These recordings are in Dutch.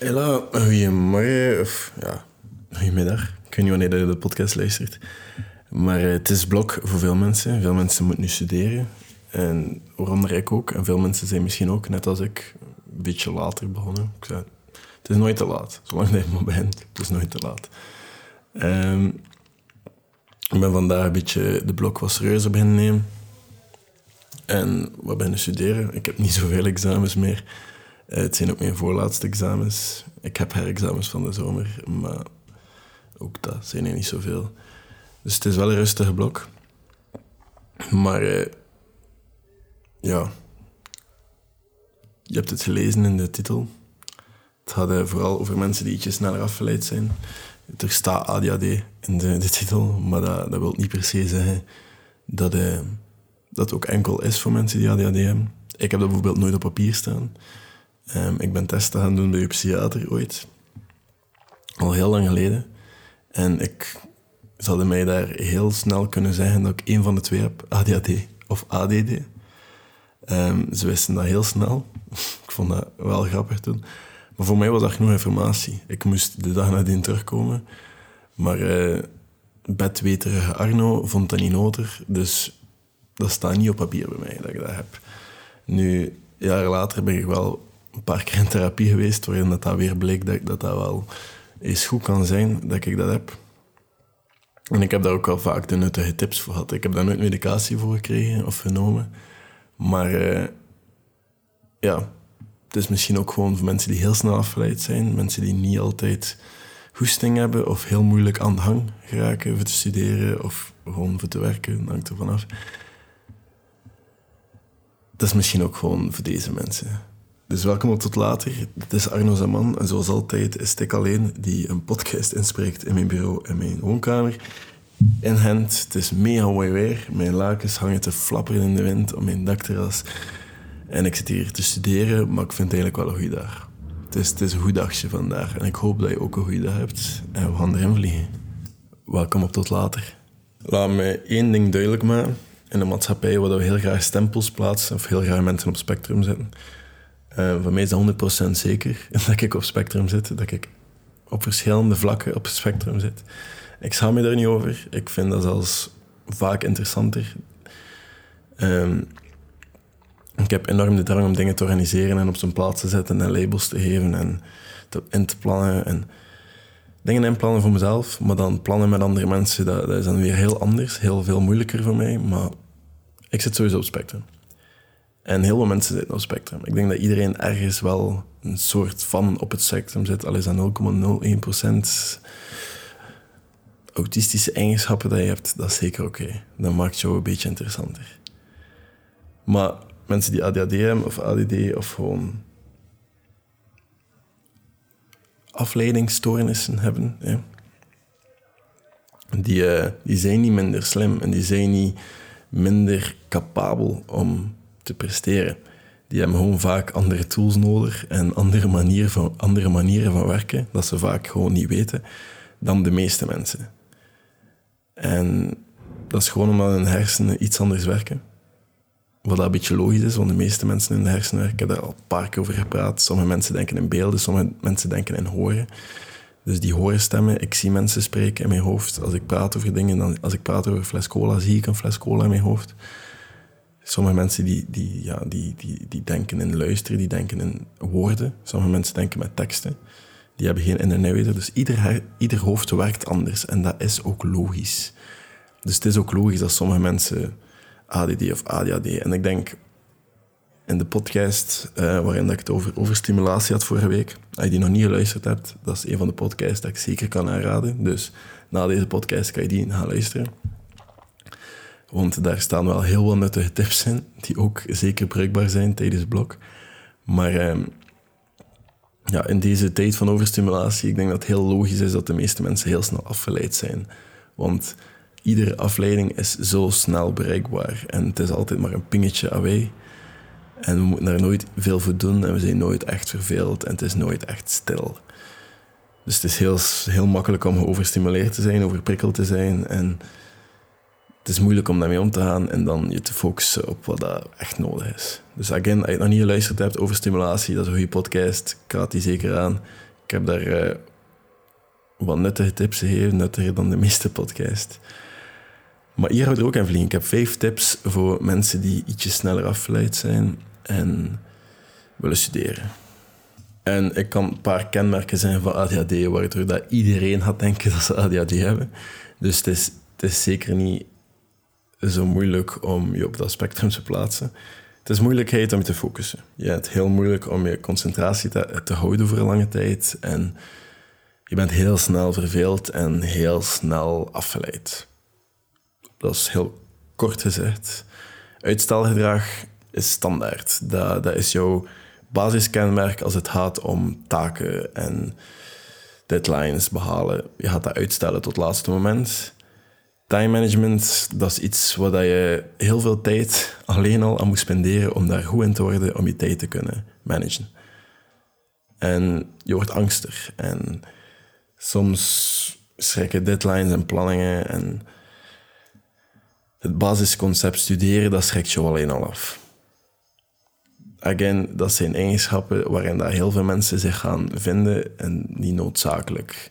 Hela, goedemorgen, of ja, goedemiddag. Ik weet niet wanneer je de podcast luistert. Maar eh, het is blok voor veel mensen. Veel mensen moeten nu studeren. En waaronder ik ook. En veel mensen zijn misschien ook, net als ik, een beetje later begonnen. Ik zei, het is nooit te laat. Zolang je maar begint, het is nooit te laat. Ehm, ik ben vandaag een beetje de blok wat serieuzer beginnen nemen. En wat ben studeren? Ik heb niet zoveel examens meer. Eh, het zijn ook mijn voorlaatste examens. Ik heb herexamens van de zomer, maar ook dat zijn er niet zoveel. Dus het is wel een rustige blok. Maar eh, ja, je hebt het gelezen in de titel. Het gaat eh, vooral over mensen die ietsje sneller afgeleid zijn. Er staat ADHD in de, titel, maar dat, dat wil niet per se zeggen dat, dat ook enkel is voor mensen die ADHD hebben. Ik heb dat bijvoorbeeld nooit op papier staan. Um, ik ben testen gaan doen bij je psychiater ooit. Al heel lang geleden. En ik zouden mij daar heel snel kunnen zeggen dat ik een van de twee heb, ADHD of ADD. Um, ze wisten dat heel snel. ik vond dat wel grappig toen. Maar voor mij was dat genoeg informatie. Ik moest de dag nadien terugkomen. Maar uh, bedweterige Arno vond dat niet nodig. Dus dat staat niet op papier bij mij dat ik dat heb. Nu, jaren later ben ik wel een paar keer in therapie geweest, waarin dat, dat weer bleek dat dat, wel eens goed kan zijn dat ik dat heb. En ik heb daar ook al vaak de nuttige tips voor gehad. Ik heb daar nooit medicatie voor gekregen of genomen. Maar uh, ja, het is misschien ook gewoon voor mensen die heel snel afgeleid zijn. Mensen die niet altijd goesting hebben of heel moeilijk aan de hang geraken voor te studeren of gewoon voor te werken. Dat hangt er vanaf. Dat is misschien ook gewoon voor deze mensen. Dus welkom op tot later. Dit is Arno Zaman en zoals altijd is ik alleen die een podcast inspreekt in mijn bureau en mijn woonkamer. In hand, het is mega mooi weer. Mijn lakens hangen te flapperen in de wind op mijn dakterras. En ik zit hier te studeren, maar ik vind het eigenlijk wel een goede dag. Het is, het is een goed dagje vandaag en ik hoop dat je ook een goede dag hebt. En we gaan erin vliegen. Welkom op tot later. Laat me één ding duidelijk maken. In een maatschappij waar we heel graag stempels plaatsen of heel graag mensen op spectrum zetten uh, voor mij is dat 100% zeker dat ik op spectrum zit. Dat ik op verschillende vlakken op spectrum zit. Ik schaam me daar niet over. Ik vind dat zelfs vaak interessanter. Um, ik heb enorm de drang om dingen te organiseren en op zijn plaats te zetten en labels te geven en te, in te plannen. En dingen inplannen voor mezelf, maar dan plannen met andere mensen, dat, dat is dan weer heel anders, heel veel moeilijker voor mij. Maar ik zit sowieso op spectrum. En heel veel mensen zitten op spectrum. Ik denk dat iedereen ergens wel een soort van op het spectrum zit. Al is dat 0,01% autistische eigenschappen dat je hebt, dat is zeker oké. Dat maakt jou een beetje interessanter. Maar mensen die ADHD hebben of ADD of gewoon afleidingsstoornissen hebben, die, uh, die zijn niet minder slim en die zijn niet minder capabel om te presteren. Die hebben gewoon vaak andere tools nodig en andere manieren van, andere manieren van werken, dat ze vaak gewoon niet weten, dan de meeste mensen. En dat is gewoon omdat hun hersenen iets anders werken. Wat dat een beetje logisch is, want de meeste mensen in de hersenen werken, daar al een paar keer over gepraat. Sommige mensen denken in beelden, sommige mensen denken in horen. Dus die horen stemmen, ik zie mensen spreken in mijn hoofd. Als ik praat over dingen, dan, als ik praat over fles cola, zie ik een fles cola in mijn hoofd. Sommige mensen die, die, ja, die, die, die denken in luisteren, die denken in woorden. Sommige mensen denken met teksten. Die hebben geen in- en. Dus ieder, ieder hoofd werkt anders. En dat is ook logisch. Dus het is ook logisch dat sommige mensen ADD of ADHD... En ik denk, in de podcast uh, waarin dat ik het over, over stimulatie had vorige week... Als je die nog niet geluisterd hebt, dat is een van de podcasts dat ik zeker kan aanraden. Dus na deze podcast kan je die gaan luisteren. Want daar staan wel heel wat nuttige tips in, die ook zeker bruikbaar zijn tijdens blok. Maar ehm, ja, in deze tijd van overstimulatie, ik denk dat het heel logisch is dat de meeste mensen heel snel afgeleid zijn. Want iedere afleiding is zo snel bereikbaar en het is altijd maar een pingetje away. En we moeten daar nooit veel voor doen en we zijn nooit echt verveeld en het is nooit echt stil. Dus het is heel, heel makkelijk om overstimuleerd te zijn, overprikkeld te zijn en het is moeilijk om daarmee om te gaan en dan je te focussen op wat dat echt nodig is. Dus again, als je nog niet geluisterd hebt over stimulatie, dat is een goede podcast. Ik raad die zeker aan. Ik heb daar uh, wat nuttige tips gegeven, nuttiger dan de meeste podcast. Maar hier houden we ook aan vliegen. Ik heb vijf tips voor mensen die ietsje sneller afgeleid zijn en willen studeren. En ik kan een paar kenmerken zijn van ADHD, waardoor dat iedereen gaat denken dat ze ADHD hebben. Dus het is, het is zeker niet zo moeilijk om je op dat spectrum te plaatsen. Het is moeilijkheid om je te focussen. Je hebt heel moeilijk om je concentratie te, te houden voor een lange tijd. En je bent heel snel verveeld en heel snel afgeleid. Dat is heel kort gezegd. Uitstelgedrag is standaard. Dat, dat is jouw basiskenmerk als het gaat om taken en deadlines behalen. Je gaat dat uitstellen tot het laatste moment. Time management, dat is iets waar je heel veel tijd alleen al aan moet spenderen om daar goed in te worden, om je tijd te kunnen managen. En je wordt angstig en soms schrikken deadlines en planningen en het basisconcept studeren, dat schrikt je alleen al af. Again, dat zijn eigenschappen waarin daar heel veel mensen zich gaan vinden en niet noodzakelijk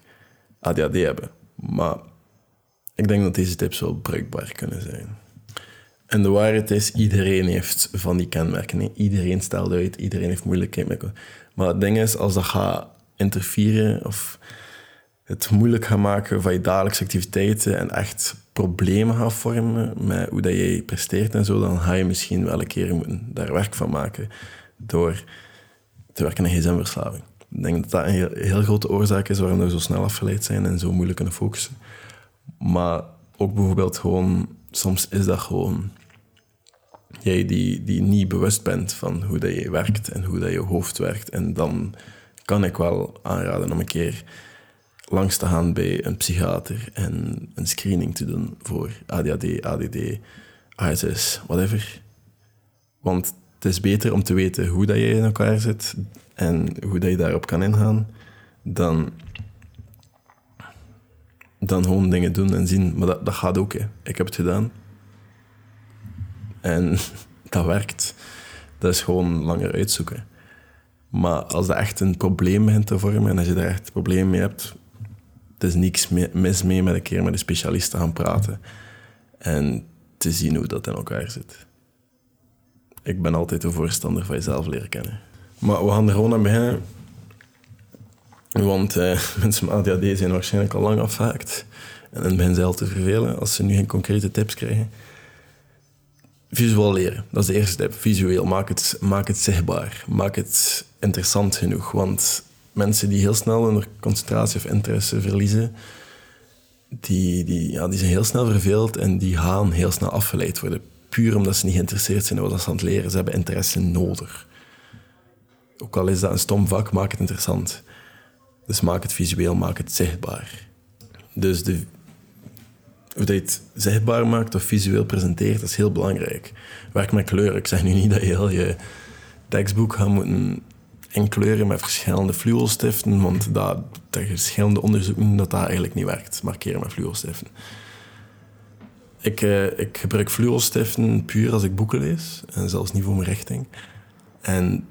ADHD hebben. Maar ik denk dat deze tips wel bruikbaar kunnen zijn. En de waarheid is, iedereen heeft van die kenmerken. Iedereen stelt uit, iedereen heeft moeilijkheid met... Maar het ding is, als dat gaat interfereren of het moeilijk gaat maken van je dagelijkse activiteiten en echt problemen gaat vormen met hoe dat jij presteert en zo, dan ga je misschien wel een keer moeten daar werk van maken door te werken aan gsm-verslaving. Ik denk dat dat een heel, heel, grote oorzaak is waarom we zo snel afgeleid zijn en zo moeilijk kunnen focussen. Maar ook bijvoorbeeld gewoon, soms is dat gewoon jij die, die niet bewust bent van hoe dat je werkt en hoe dat je hoofd werkt. En dan kan ik wel aanraden om een keer langs te gaan bij een psychiater en een screening te doen voor ADHD, ADD, ASS, whatever. Want het is beter om te weten hoe dat je in elkaar zit en hoe dat je daarop kan ingaan, dan, dan gewoon dingen doen en zien. Maar dat, dat gaat ook. Hè. Ik heb het gedaan. En dat werkt. Dat is gewoon langer uitzoeken. Maar als dat echt een probleem begint te vormen en als je daar echt een probleem mee hebt, het is niks mis mee met een keer met een specialist te gaan praten en te zien hoe dat in elkaar zit. Ik ben altijd een voorstander van jezelf leren kennen. Maar we gaan er gewoon aan beginnen. Want eh, mensen met ADHD zijn waarschijnlijk al lang afgehaakt. En dan beginnen ze al te vervelen als ze nu geen concrete tips krijgen. Visueel leren, dat is de eerste tip. Visueel, maak het, maak het zichtbaar. Maak het interessant genoeg. Want mensen die heel snel hun concentratie of interesse verliezen, die, die, ja, die zijn heel snel verveeld en die gaan heel snel afgeleid worden. Puur omdat ze niet geïnteresseerd zijn in wat ze aan het leren. Ze hebben interesse nodig. Ook al is dat een stom vak, maak het interessant. Dus maak het visueel, maak het zichtbaar. Dus de, hoe je het zichtbaar maakt of visueel presenteert, is heel belangrijk. Werk met kleur. Ik zeg nu niet dat je heel je tekstboek gaat moeten kleuren met verschillende fluoelstiften, want dat, er verschillende onderzoeken dat dat eigenlijk niet werkt, markeren met fluoelstiften. Ik, uh, ik gebruik fluoelstiften puur als ik boeken lees, en zelfs niet voor mijn richting. En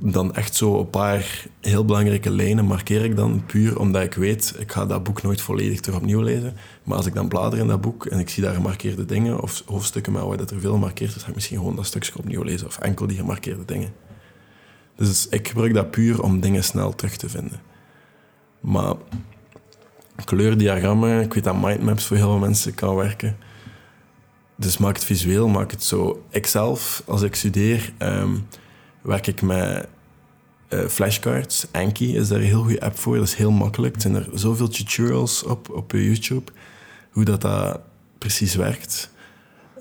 dan echt zo een paar heel belangrijke lijnen markeer ik dan puur omdat ik weet, ik ga dat boek nooit volledig terug opnieuw lezen. Maar als ik dan blader in dat boek en ik zie daar gemarkeerde dingen of hoofdstukken waar dat er veel markeert is, ga ik misschien gewoon dat stukje opnieuw lezen of enkel die gemarkeerde dingen. Dus ik gebruik dat puur om dingen snel terug te vinden. Maar kleurdiagrammen, ik weet dat mindmaps voor heel veel mensen kan werken. Dus maak het visueel, maak het zo. Ikzelf, als ik studeer, ehm, werk ik met uh, flashcards. Anki is daar een heel goede app voor. Dat is heel makkelijk. Er zijn er zoveel tutorials op, op YouTube, hoe dat, dat precies werkt.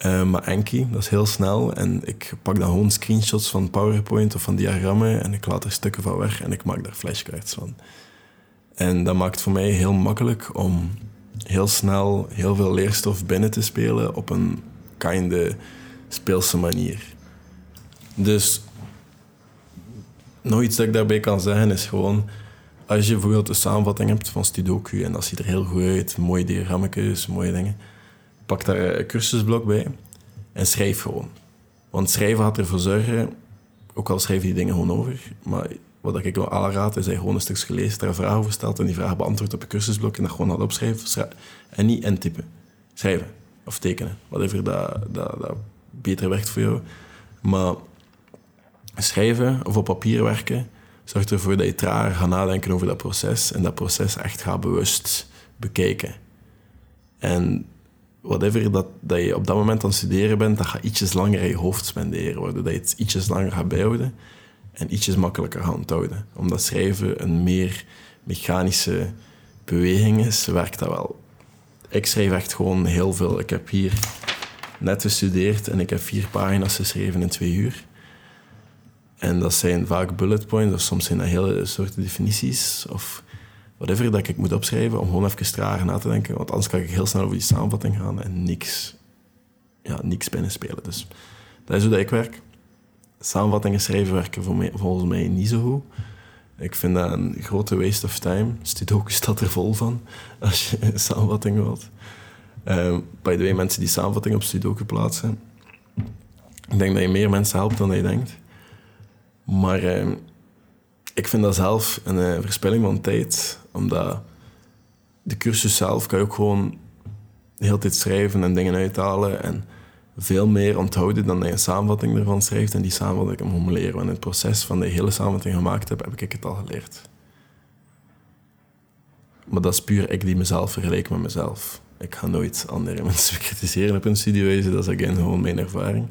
Uh, maar Enki, dat is heel snel. En ik pak dan gewoon screenshots van PowerPoint of van diagrammen en ik laat er stukken van weg en ik maak daar flashcards van. En dat maakt voor mij heel makkelijk om heel snel heel veel leerstof binnen te spelen op een kinde speelse manier. Dus nog iets dat ik daarbij kan zeggen is gewoon, als je bijvoorbeeld een samenvatting hebt van Sudoku en dat ziet er heel goed uit, mooie diagrammetjes, mooie dingen pak daar een cursusblok bij en schrijf gewoon. Want schrijven gaat ervoor zorgen, ook al schrijf je die dingen gewoon over, maar wat ik wel aanraad, is dat je gewoon een stukje gelezen, daar een vraag over stelt en die vraag beantwoordt op je cursusblok en dat gewoon al opschrijven. En niet intypen. Schrijven of tekenen. Whatever dat, dat, dat beter werkt voor jou. Maar schrijven of op papier werken zorgt ervoor dat je trager gaat nadenken over dat proces en dat proces echt gaat bewust bekijken. En whatever dat, dat je op dat moment aan het studeren bent, dat gaat ietsjes langer in je hoofd spenderen, waardoor dat je het ietsjes langer gaat bijhouden en ietsjes makkelijker gaat onthouden. Omdat schrijven een meer mechanische beweging is, werkt dat wel. Ik schrijf echt gewoon heel veel. Ik heb hier net gestudeerd en ik heb vier pagina's geschreven in twee uur. En dat zijn vaak bullet points, of soms zijn dat hele soorten definities, of whatever dat ik moet opschrijven om gewoon even trager na te denken. Want anders kan ik heel snel over die samenvatting gaan en niks, ja, niks binnenspelen. Dus dat is hoe dat ik werk. Samenvattingen schrijven werken voor mij, volgens mij niet zo goed. Ik vind dat een grote waste of time. Studoku staat er vol van als je een samenvatting wilt. Uh, by the way, mensen die samenvatting op Sudoku plaatsen. Ik denk dat je meer mensen helpt dan je denkt. Maar uh, ik vind dat zelf een uh, verspilling van tijd. Omdat de cursus zelf kan je ook gewoon de hele tijd schrijven en dingen uithalen. En veel meer onthouden dan dat je een samenvatting ervan schrijft. En die samenvatting kan ik leren. Want in het proces van de hele samenvatting gemaakt heb, heb ik het al geleerd. Maar dat is puur ik die mezelf vergelijk met mezelf. Ik ga nooit andere mensen kritiseren op hun studiewijze. Dat is again gewoon mijn ervaring.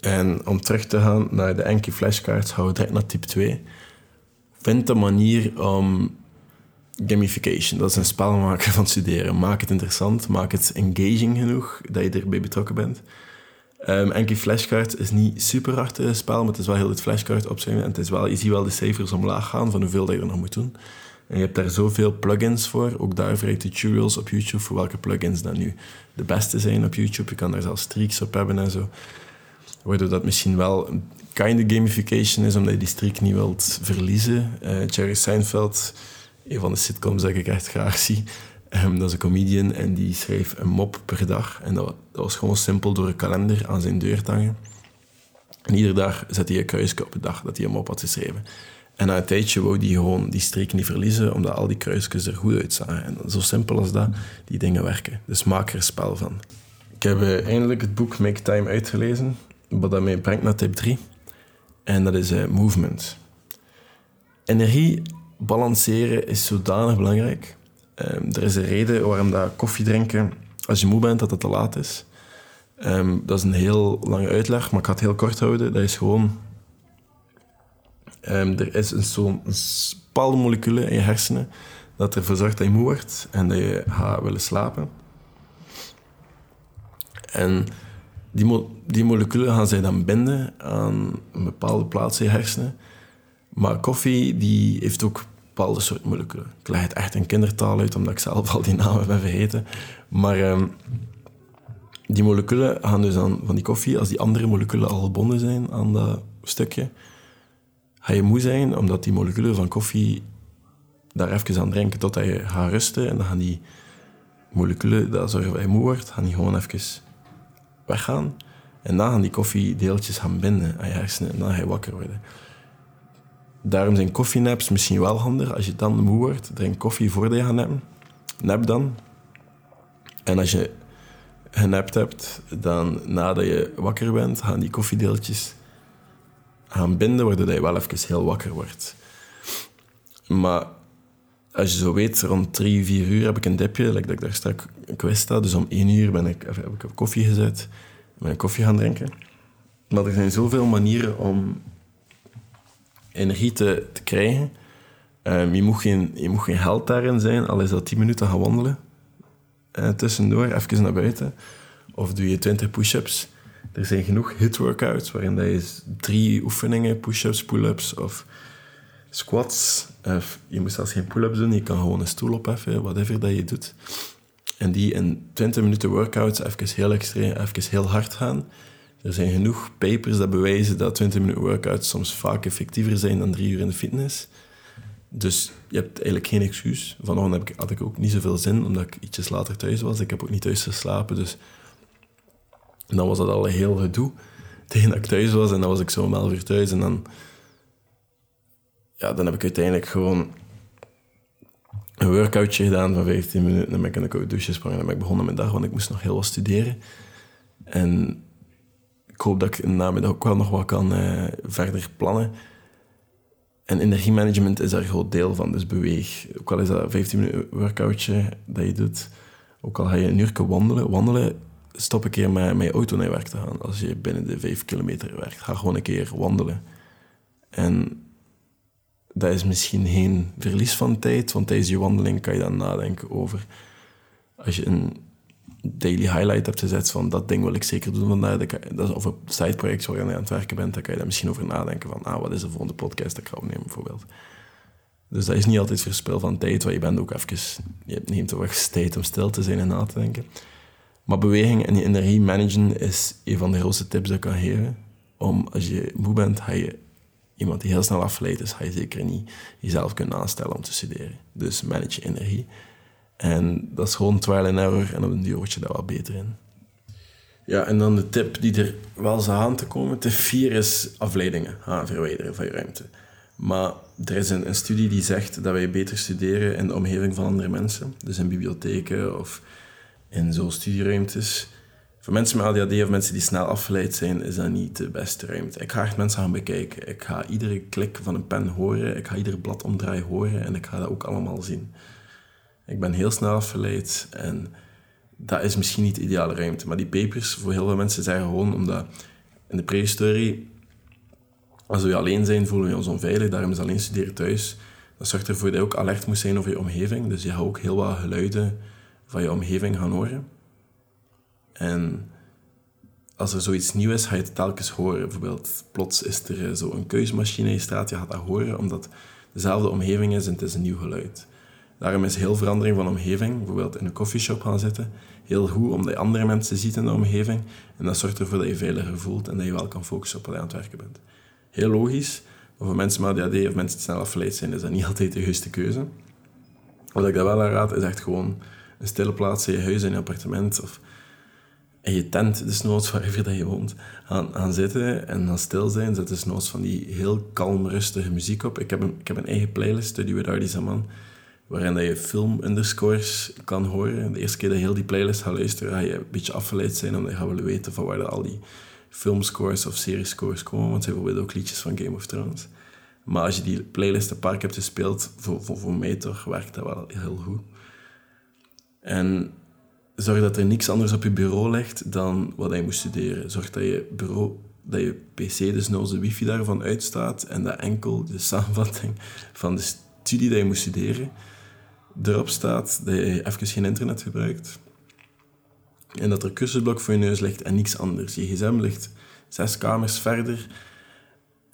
En om terug te gaan naar de Enki flashcards, gaan we direct naar type 2. Vind een manier om gamification, dat is een spel maken van studeren. Maak het interessant, maak het engaging genoeg dat je erbij betrokken bent. Um, Enki flashcard is niet super hard uh, spel, maar het is wel heel het flashcard opschrijven. En het is wel, je ziet wel de cijfers omlaag gaan van hoeveel dat je er nog moet doen. En je hebt daar zoveel plugins voor. Ook daar je tutorials op YouTube voor welke plugins dan nu de beste zijn op YouTube. Je kan daar zelfs streaks op hebben en zo. Waardoor dat misschien wel een kind of gamification is, omdat je die streak niet wilt verliezen. Uh, Jerry Seinfeld, een van de sitcoms dat ik echt graag zie, um, dat is een comedian en die schreef een mop per dag. En dat, dat was gewoon simpel door een kalender aan zijn deur hangen. En iedere dag zette hij een kruisje op de dag dat hij een mop had geschreven. En na een tijdje wou die gewoon die streek niet verliezen, omdat al die kruisjes er goed uitzagen. En zo simpel als dat, die dingen werken. Dus maak er spel van. Ik heb uh, eindelijk het boek Make Time uitgelezen, wat dat mij brengt naar tip 3. En dat is uh, movement. Energie balanceren is zodanig belangrijk. Um, er is een reden waarom dat koffie drinken, als je moe bent, dat het te laat is. Um, dat is een heel lange uitleg, maar ik ga het heel kort houden. Dat is gewoon Um, er is een zo'n bepaalde moleculen in je hersenen dat ervoor zorgt dat je moe wordt en dat je gaat willen slapen. En die, die moleculen gaan zij dan binden aan een bepaalde plaats in je hersenen. Maar koffie die heeft ook bepaalde soort moleculen. Ik leg het echt in kindertaal uit, omdat ik zelf al die namen ben vergeten. Maar um, die moleculen gaan dus aan van die koffie, als die andere moleculen al gebonden zijn aan dat stukje, ga je moe zijn, omdat die moleculen van koffie daar even aan drinken totdat je gaat rusten. En dan gaan die moleculen, dat zorgen dat je moe wordt, gaan die gewoon even weggaan. En dan gaan die koffiedeeltjes gaan binden aan je hersenen en dan ga je wakker worden. Daarom zijn koffienaps misschien wel handig. Als je dan moe wordt, drink koffie voordat je gaat nappen. Nap dan. En als je genapt hebt, dan nadat je wakker bent, gaan die koffiedeeltjes gaan binden, waardoor je wel even heel wakker wordt. Maar als je zo weet, rond drie, vier uur heb ik een dipje, dat ik daar straks quiz sta. Dus om één uur ben ik, heb ik koffie gezet, ben koffie gaan drinken. Maar er zijn zoveel manieren om energie te, te krijgen. Um, je, moet geen, je moet geen held daarin zijn, al is dat 10 minuten gaan wandelen. Uh, tussendoor, even naar buiten. Of doe je 20 push-ups. Er zijn genoeg hit-workouts waarin je drie oefeningen, push-ups, pull-ups of squats. Of je moet zelfs geen pull-ups doen, je kan gewoon een stoel opheffen, whatever dat je doet. En die in 20 minuten workouts even heel extreem, even heel hard gaan. Er zijn genoeg papers dat bewijzen dat 20 minuten workouts soms vaak effectiever zijn dan drie uur in de fitness. Dus je hebt eigenlijk geen excuus. Vanochtend heb ik, had ik ook niet zoveel zin, omdat ik ietsjes later thuis was. Ik heb ook niet thuis geslapen, dus dan was dat al een heel gedoe tegen dat ik thuis was. En dan was ik zo om elf uur thuis. En dan ja, dan heb ik uiteindelijk gewoon een workoutje gedaan van 15 minuten. Dan ben ik in een koude douche gesprongen en ben ik begonnen met dag, want ik moest nog heel wat studeren. En ik hoop dat ik in de namiddag ook wel nog wat kan uh, verder plannen. En energiemanagement is daar een groot deel van, dus beweeg. Ook al is dat 15 minuten workoutje dat je doet, ook al ga je een uur wandelen. Wandelen, stop een keer met, met je auto naar werk te gaan. Als je binnen de 5 kilometer werkt, ga gewoon een keer wandelen. En dat is misschien geen verlies van tijd, want tijdens je wandeling kan je dan nadenken over... Als je een daily highlight hebt gezet van dat ding wil ik zeker doen vandaag, dat, of een sideproject waar je aan het werken bent, dan kan je daar misschien over nadenken van ah, wat is de volgende podcast dat ik ga opnemen bijvoorbeeld. Dus dat is niet altijd verspil van tijd, want je bent ook even, je neemt ook echt tijd om stil te zijn en na te denken. Maar beweging en je energie managen is een van de grootste tips dat ik kan geven. Om als je moe bent, ga je iemand die heel snel afgeleid is, ga je zeker niet jezelf kunnen aanstellen om te studeren. Dus manage je energie. En dat is gewoon trial and error en op een duur word je daar wel beter in. Ja, en dan de tip die er wel zou aan te komen. Tip 4 is afleidingen gaan verwijderen van je ruimte. Maar er is een, een, studie die zegt dat wij beter studeren in de omgeving van andere mensen. Dus in bibliotheken of in zo'n studieruimtes. Voor mensen met ADHD of mensen die snel afgeleid zijn, is dat niet de beste ruimte. Ik ga echt mensen gaan bekijken. Ik ga iedere klik van een pen horen. Ik ga iedere blad omdraaien horen. En ik ga dat ook allemaal zien. Ik ben heel snel afgeleid en dat is misschien niet de ideale ruimte. Maar die papers, voor heel veel mensen zeggen gewoon omdat in de prehistorie, als we alleen zijn, voelen we ons onveilig. Daarom is alleen studeren thuis. Dat zorgt ervoor dat je ook alert moet zijn over je omgeving. Dus je gaat ook heel wat geluiden van je omgeving gaan horen. En als er zoiets nieuws is, ga je het telkens horen. Bijvoorbeeld, plots is er zo een keusmachine in je straat, je gaat dat horen, omdat dezelfde omgeving is en het is een nieuw geluid. Daarom is heel verandering van omgeving, bijvoorbeeld in een koffieshop gaan zitten, heel goed omdat je andere mensen ziet in de omgeving. En dat zorgt ervoor dat je veiliger voelt en dat je wel kan focussen op wat je aan het werken bent. Heel logisch, maar voor mensen met ADHD of mensen die snel afgeleid zijn, is dat niet altijd de juiste keuze. Wat ik daar wel aan raad, is echt gewoon een stille plaats in je huis, in je appartement of in je tent, dus noods waar dat je woont, gaan, gaan zitten en dan stil zijn. Zet dus noods van die heel kalm, rustige muziek op. Ik heb een, ik heb een eigen playlist, Study Without These Man waarin dat je film underscores kan horen. De eerste keer dat je heel die playlist gaat luisteren, ga je een beetje afgeleid zijn, omdat je gaat willen weten van waar al die filmscores of seriescores komen, want ze hebben bijvoorbeeld ook liedjes van Game of Thrones. Maar als je die playlist een paar keer hebt gespeeld, voor, voor, voor mij toch, werkt dat wel heel goed. En zorg dat er niks anders op je bureau ligt dan wat je moet studeren. Zorg dat je bureau, dat je pc, dus nou de wifi daarvan uitstaat en dat enkel de samenvatting van de studie dat je moet studeren erop staat dat je even geen internet gebruikt. En dat er cursusblok voor je neus ligt en niks anders. Je gsm ligt zes kamers verder.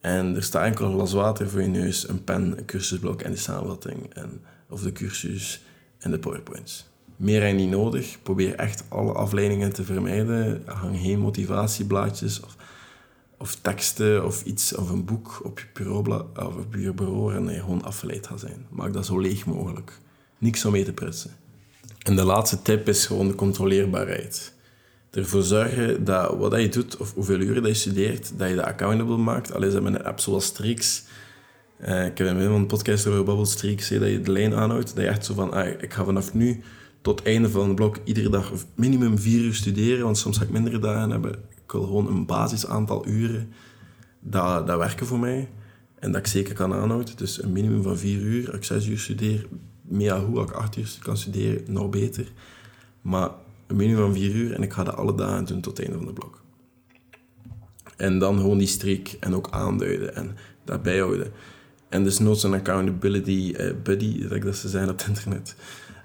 En er staat enkel een glas water voor je neus, een pen, een cursusblok en de samenvatting. En, of de cursus en de powerpoints. Meer en niet nodig. Probeer echt alle afleidingen te vermijden. Hang geen motivatieblaadjes of, of teksten of iets of een boek op je bureau, of op je bureau gewoon afgeleid gaat zijn. Maak dat zo leeg mogelijk niks om mee te pressen. En de laatste tip is gewoon de controleerbaarheid. Ervoor zorgen dat wat je doet, of hoeveel uren je studeert, dat je dat accountable maakt. Al is dat met een app zoals Streaks. Uh, ik heb in een podcast over Bubble Streaks, dat je de lijn aanhoudt. Dat je echt zo van, ah, ik ga vanaf nu tot het einde van de blok iedere dag minimum vier uur studeren. Want soms ga ik mindere dagen hebben. Ik wil gewoon een basisaantal uren dat, dat werken voor mij. En dat ik zeker kan aanhouden. Dus een minimum van vier uur. Ik zes uur studeer, meer hoe ik acht uur kan studeren, nog beter. Maar een minimum van vier uur en ik ga dat alle dagen doen tot het einde van de blok. En dan gewoon die streak en ook aanduiden en dat bijhouden. En dus noods een accountability uh, buddy, dat ik dat ze zijn op het internet,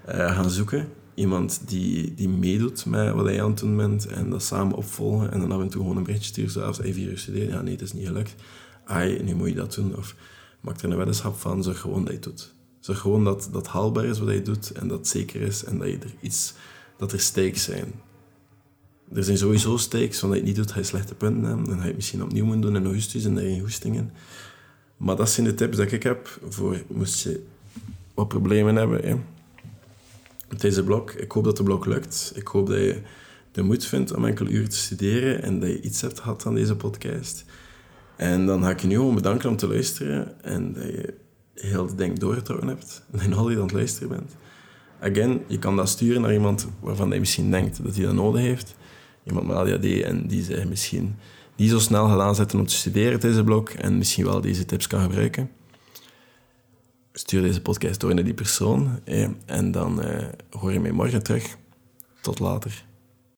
uh, gaan zoeken. Iemand die, die meedoet met wat hij aan het doen bent en dat samen opvolgen. En dan af en toe gewoon een berichtje sturen, zoals hij vier uur studeren. Ja, nee, het is niet gelukt. Ai, nu moet je dat doen. Of maak er een weddenschap van, zorg gewoon dat je het doet. Zorg gewoon dat dat haalbaar is wat je doet en dat zeker is en dat, je er iets, dat er stakes zijn. Er zijn sowieso stakes, want als je het niet doet, ga je slechte punten hebben. Dan ga je het misschien opnieuw moeten doen in augustus en daarin hoestingen. Maar dat zijn de tips die ik heb voor moest je wat problemen hebben hè. Deze blok. Ik hoop dat de blok lukt. Ik hoop dat je de moed vindt om enkele uren te studeren en dat je iets hebt gehad aan deze podcast. En dan ga ik je nu gewoon bedanken om te luisteren en dat je heel de ding doorgetrokken hebt en al die aan het luisteren bent. Again, je kan dat sturen naar iemand waarvan je misschien denkt dat hij dat nodig heeft. Iemand met ADHD en die zich misschien niet zo snel gaat aanzetten om te studeren tijdens blok en misschien wel deze tips kan gebruiken. Stuur deze podcast door naar die persoon en dan uh, hoor je mij morgen terug. Tot later.